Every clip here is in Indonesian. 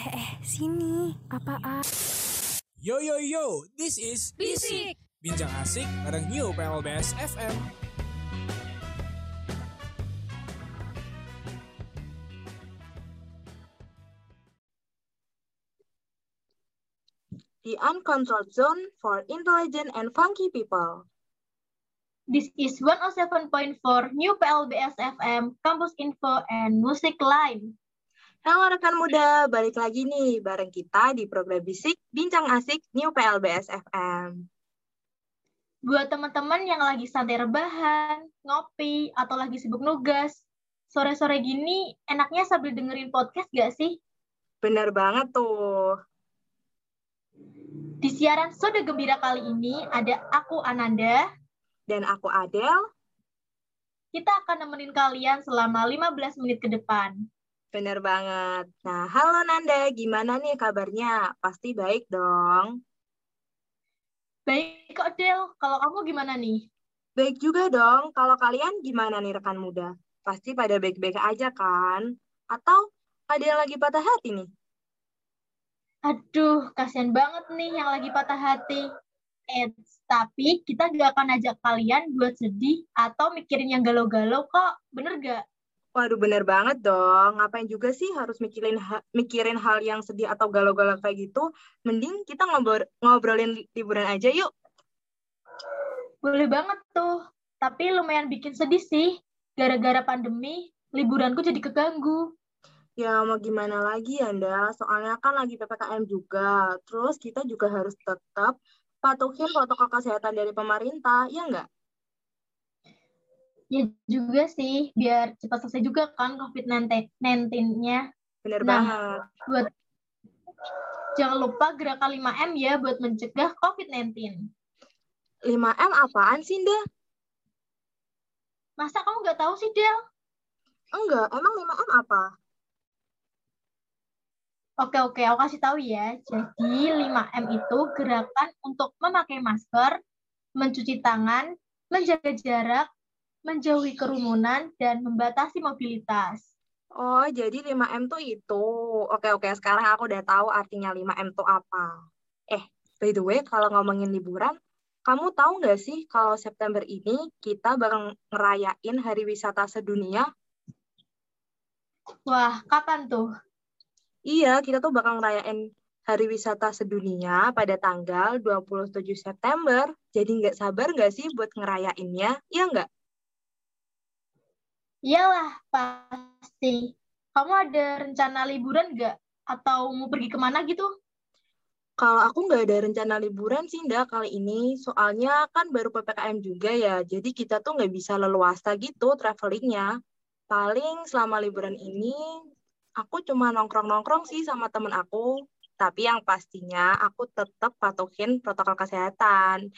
Eh, eh, sini. Apaan? Yo yo yo, this is Bisik. Bincang Asik bareng New PLBS FM. the uncontrolled zone for intelligent and funky people. This is 107.4 New PLBS FM, Campus Info, and Music Line. Halo rekan muda, balik lagi nih bareng kita di program Bisik Bincang Asik New PLBS FM. Buat teman-teman yang lagi santai rebahan, ngopi, atau lagi sibuk nugas, sore-sore gini enaknya sambil dengerin podcast gak sih? Bener banget tuh. Di siaran Soda Gembira kali ini ada aku Ananda. Dan aku Adel, Kita akan nemenin kalian selama 15 menit ke depan. Bener banget. Nah, halo Nanda, gimana nih kabarnya? Pasti baik dong. Baik kok Del, kalau kamu gimana nih? Baik juga dong, kalau kalian gimana nih rekan muda? Pasti pada baik-baik aja kan? Atau ada yang lagi patah hati nih? Aduh, kasihan banget nih yang lagi patah hati. Eh, tapi kita gak akan ajak kalian buat sedih atau mikirin yang galau-galau kok. Bener gak? Waduh, bener banget dong. Ngapain juga sih harus mikirin ha- mikirin hal yang sedih atau galau-galau kayak gitu? Mending kita ngobrol ngobrolin li- liburan aja yuk. Boleh banget tuh. Tapi lumayan bikin sedih sih. Gara-gara pandemi, liburanku jadi keganggu. Ya mau gimana lagi Anda? Soalnya kan lagi PPKM juga. Terus kita juga harus tetap patuhin protokol kesehatan dari pemerintah, ya nggak? Ya juga sih, biar cepat selesai juga kan COVID-19-nya. Bener Nah. banget. Buat Jangan lupa gerakan 5M ya buat mencegah COVID-19. 5M apaan sih, Nda? Masa kamu nggak tahu sih, Del? Enggak, emang 5M apa? Oke, oke, aku kasih tahu ya. Jadi 5M itu gerakan untuk memakai masker, mencuci tangan, menjaga jarak, menjauhi kerumunan, dan membatasi mobilitas. Oh, jadi 5M tuh itu. Oke, oke, sekarang aku udah tahu artinya 5M tuh apa. Eh, by the way, kalau ngomongin liburan, kamu tahu nggak sih kalau September ini kita bakal ngerayain Hari Wisata Sedunia? Wah, kapan tuh? Iya, kita tuh bakal ngerayain Hari Wisata Sedunia pada tanggal 27 September. Jadi nggak sabar nggak sih buat ngerayainnya? Iya nggak? Iyalah, pasti. Kamu ada rencana liburan nggak? Atau mau pergi ke mana gitu? Kalau aku nggak ada rencana liburan sih, Nda, kali ini. Soalnya kan baru PPKM juga ya, jadi kita tuh nggak bisa leluasa gitu travelingnya. Paling selama liburan ini, aku cuma nongkrong-nongkrong sih sama temen aku. Tapi yang pastinya aku tetap patuhin protokol kesehatan.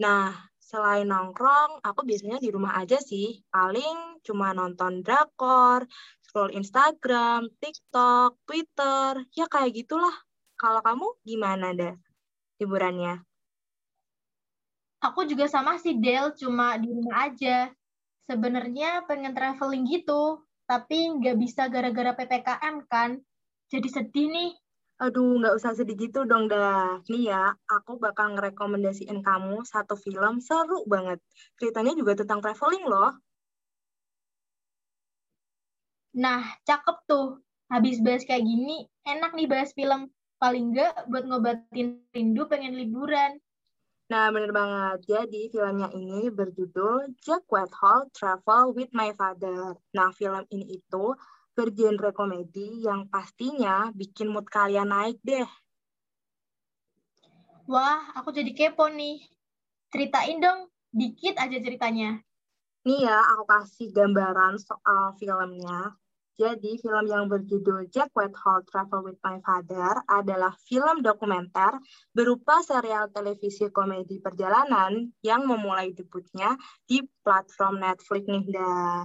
Nah, selain nongkrong, aku biasanya di rumah aja sih. Paling cuma nonton drakor, scroll Instagram, TikTok, Twitter, ya kayak gitulah. Kalau kamu gimana, dah liburannya? Aku juga sama sih, Del, cuma di rumah aja. Sebenarnya pengen traveling gitu, tapi nggak bisa gara-gara PPKM kan. Jadi sedih nih. Aduh, nggak usah sedih gitu dong, dah. Nih ya, aku bakal ngerekomendasiin kamu satu film seru banget. Ceritanya juga tentang traveling loh. Nah, cakep tuh. Habis bahas kayak gini, enak nih bahas film. Paling nggak buat ngobatin rindu pengen liburan. Nah, bener banget. Jadi, filmnya ini berjudul Jack Whitehall Travel with My Father. Nah, film ini itu bergenre komedi yang pastinya bikin mood kalian naik deh. Wah, aku jadi kepo nih. Ceritain dong, dikit aja ceritanya. Nih ya, aku kasih gambaran soal filmnya. Jadi, film yang berjudul Jack Whitehall Travel with My Father adalah film dokumenter berupa serial televisi komedi perjalanan yang memulai debutnya di platform Netflix nih.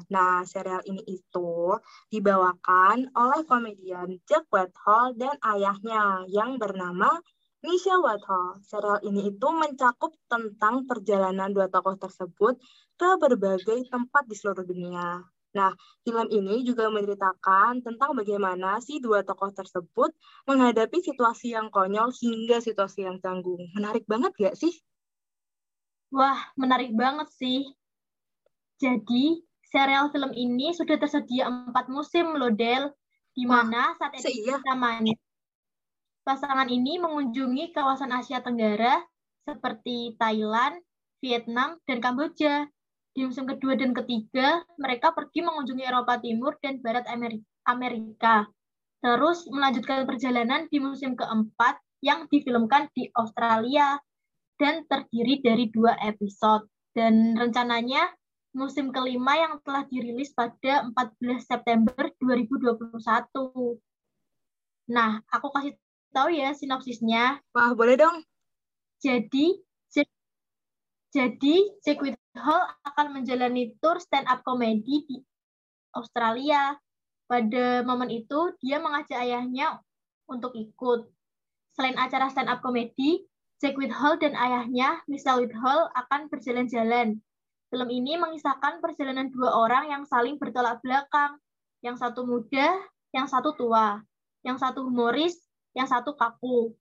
Nah, serial ini itu dibawakan oleh komedian Jack Whitehall dan ayahnya yang bernama Misha Whitehall. Serial ini itu mencakup tentang perjalanan dua tokoh tersebut ke berbagai tempat di seluruh dunia. Nah, film ini juga menceritakan tentang bagaimana si dua tokoh tersebut menghadapi situasi yang konyol hingga situasi yang canggung. Menarik banget gak sih? Wah, menarik banget sih. Jadi, serial film ini sudah tersedia empat musim loh, Del. Di mana saat edisi pertamanya, pasangan ini mengunjungi kawasan Asia Tenggara seperti Thailand, Vietnam, dan Kamboja. Di musim kedua dan ketiga, mereka pergi mengunjungi Eropa Timur dan Barat Ameri- Amerika. Terus melanjutkan perjalanan di musim keempat yang difilmkan di Australia dan terdiri dari dua episode. Dan rencananya musim kelima yang telah dirilis pada 14 September 2021. Nah, aku kasih tahu ya sinopsisnya. Wah, boleh dong. Jadi, jadi Jack Whitehall akan menjalani tour stand-up comedy di Australia. Pada momen itu, dia mengajak ayahnya untuk ikut. Selain acara stand-up comedy, Jack Whitehall dan ayahnya, Michelle Whitehall, akan berjalan-jalan. Film ini mengisahkan perjalanan dua orang yang saling bertolak belakang. Yang satu muda, yang satu tua. Yang satu humoris, yang satu kaku.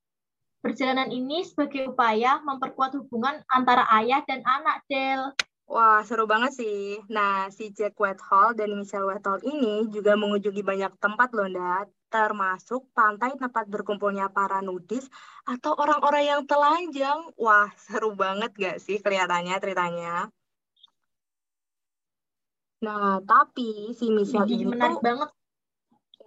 Perjalanan ini sebagai upaya memperkuat hubungan antara ayah dan anak, Del. Wah, seru banget sih. Nah, si Jack Whitehall dan Michelle Whitehall ini juga mengunjungi banyak tempat loh, Nda. Termasuk pantai tempat berkumpulnya para nudis atau orang-orang yang telanjang. Wah, seru banget gak sih kelihatannya ceritanya? Nah, tapi si Michelle ini menarik tuh banget.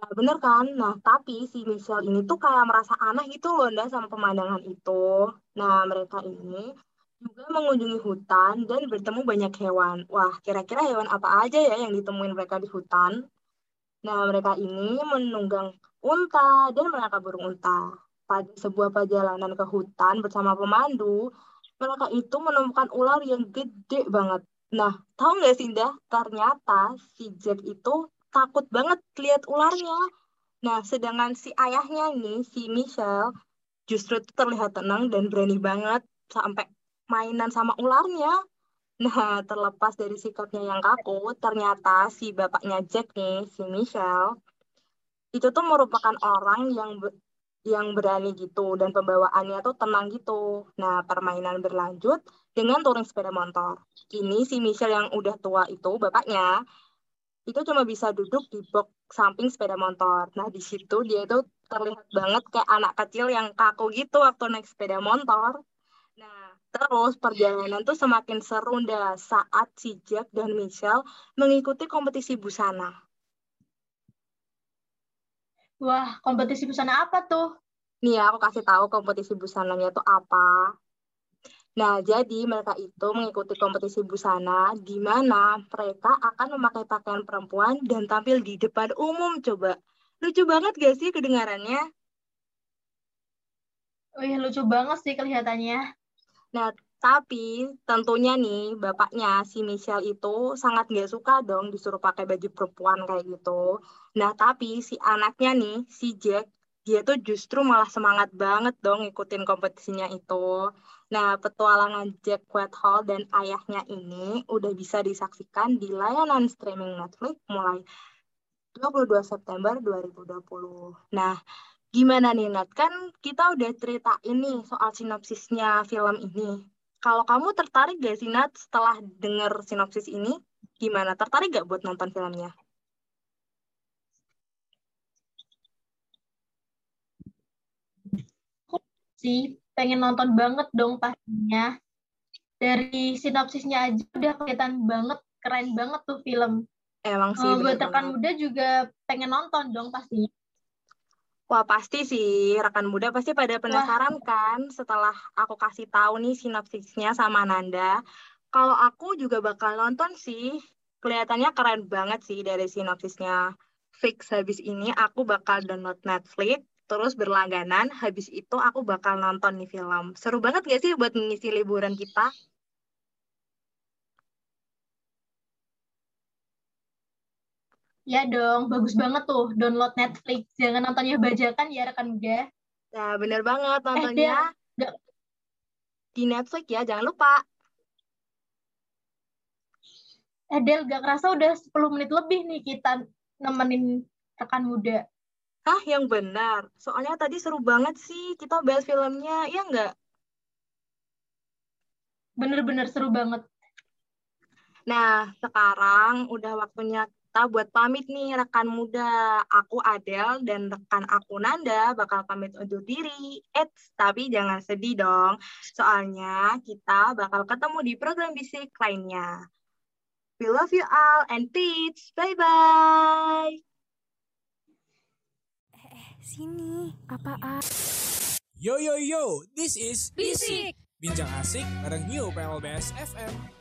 Ya, bener kan? Nah, tapi si Michelle ini tuh kayak merasa aneh gitu loh, Nda, sama pemandangan itu. Nah, mereka ini juga mengunjungi hutan dan bertemu banyak hewan. Wah, kira-kira hewan apa aja ya yang ditemuin mereka di hutan? Nah, mereka ini menunggang unta dan menangkap burung unta. Pada sebuah perjalanan ke hutan bersama pemandu, mereka itu menemukan ular yang gede banget. Nah, tahu nggak sih, Nda? Ternyata si Jack itu takut banget lihat ularnya. Nah, sedangkan si ayahnya nih, si Michelle, justru terlihat tenang dan berani banget sampai mainan sama ularnya. Nah, terlepas dari sikapnya yang kaku, ternyata si bapaknya Jack nih, si Michelle, itu tuh merupakan orang yang yang berani gitu dan pembawaannya tuh tenang gitu. Nah, permainan berlanjut dengan touring sepeda motor. Ini si Michelle yang udah tua itu, bapaknya, itu cuma bisa duduk di box samping sepeda motor. Nah, di situ dia itu terlihat banget kayak anak kecil yang kaku gitu waktu naik sepeda motor. Nah, terus perjalanan tuh semakin seru dah saat si Jack dan Michelle mengikuti kompetisi busana. Wah, kompetisi busana apa tuh? Nih ya, aku kasih tahu kompetisi busananya itu apa. Nah, jadi mereka itu mengikuti kompetisi busana di mana mereka akan memakai pakaian perempuan dan tampil di depan umum coba. Lucu banget gak sih kedengarannya? Wih, lucu banget sih kelihatannya. Nah, tapi tentunya nih bapaknya si Michelle itu sangat gak suka dong disuruh pakai baju perempuan kayak gitu. Nah, tapi si anaknya nih, si Jack, dia tuh justru malah semangat banget dong ngikutin kompetisinya itu. Nah, petualangan Jack Whitehall dan ayahnya ini udah bisa disaksikan di layanan streaming Netflix mulai 22 September 2020. Nah, gimana nih Nat? Kan kita udah ceritain nih soal sinopsisnya film ini. Kalau kamu tertarik gak sih Nat setelah denger sinopsis ini? Gimana? Tertarik gak buat nonton filmnya? Sih, pengen nonton banget dong pastinya. Dari sinopsisnya aja udah kelihatan banget, keren banget tuh film. Emang sih bener buat rekan muda juga pengen nonton dong pastinya. Wah, pasti sih. Rekan muda pasti pada penasaran kan setelah aku kasih tahu nih sinopsisnya sama Nanda. Kalau aku juga bakal nonton sih. Kelihatannya keren banget sih dari sinopsisnya. Fix habis ini aku bakal download Netflix, terus berlangganan. Habis itu aku bakal nonton nih film. Seru banget gak sih buat mengisi liburan kita? Ya dong, bagus banget tuh download Netflix. Jangan nontonnya bajakan ya rekan muda. Nah, bener banget Eh, nontonnya Del, nggak- di Netflix ya, jangan lupa. Eh Del, gak kerasa udah 10 menit lebih nih kita nemenin rekan muda. Ah, yang benar. Soalnya tadi seru banget sih kita bahas filmnya, ya nggak? Bener-bener seru banget. Nah, sekarang udah waktunya kita buat pamit nih rekan muda. Aku Adel dan rekan aku Nanda bakal pamit undur diri. Eits, tapi jangan sedih dong. Soalnya kita bakal ketemu di program bisik lainnya. We love you all and peace. Bye-bye. Sini. Apaan? Yo yo yo, this is Bisik. Bincang asik bareng New PLBS FM.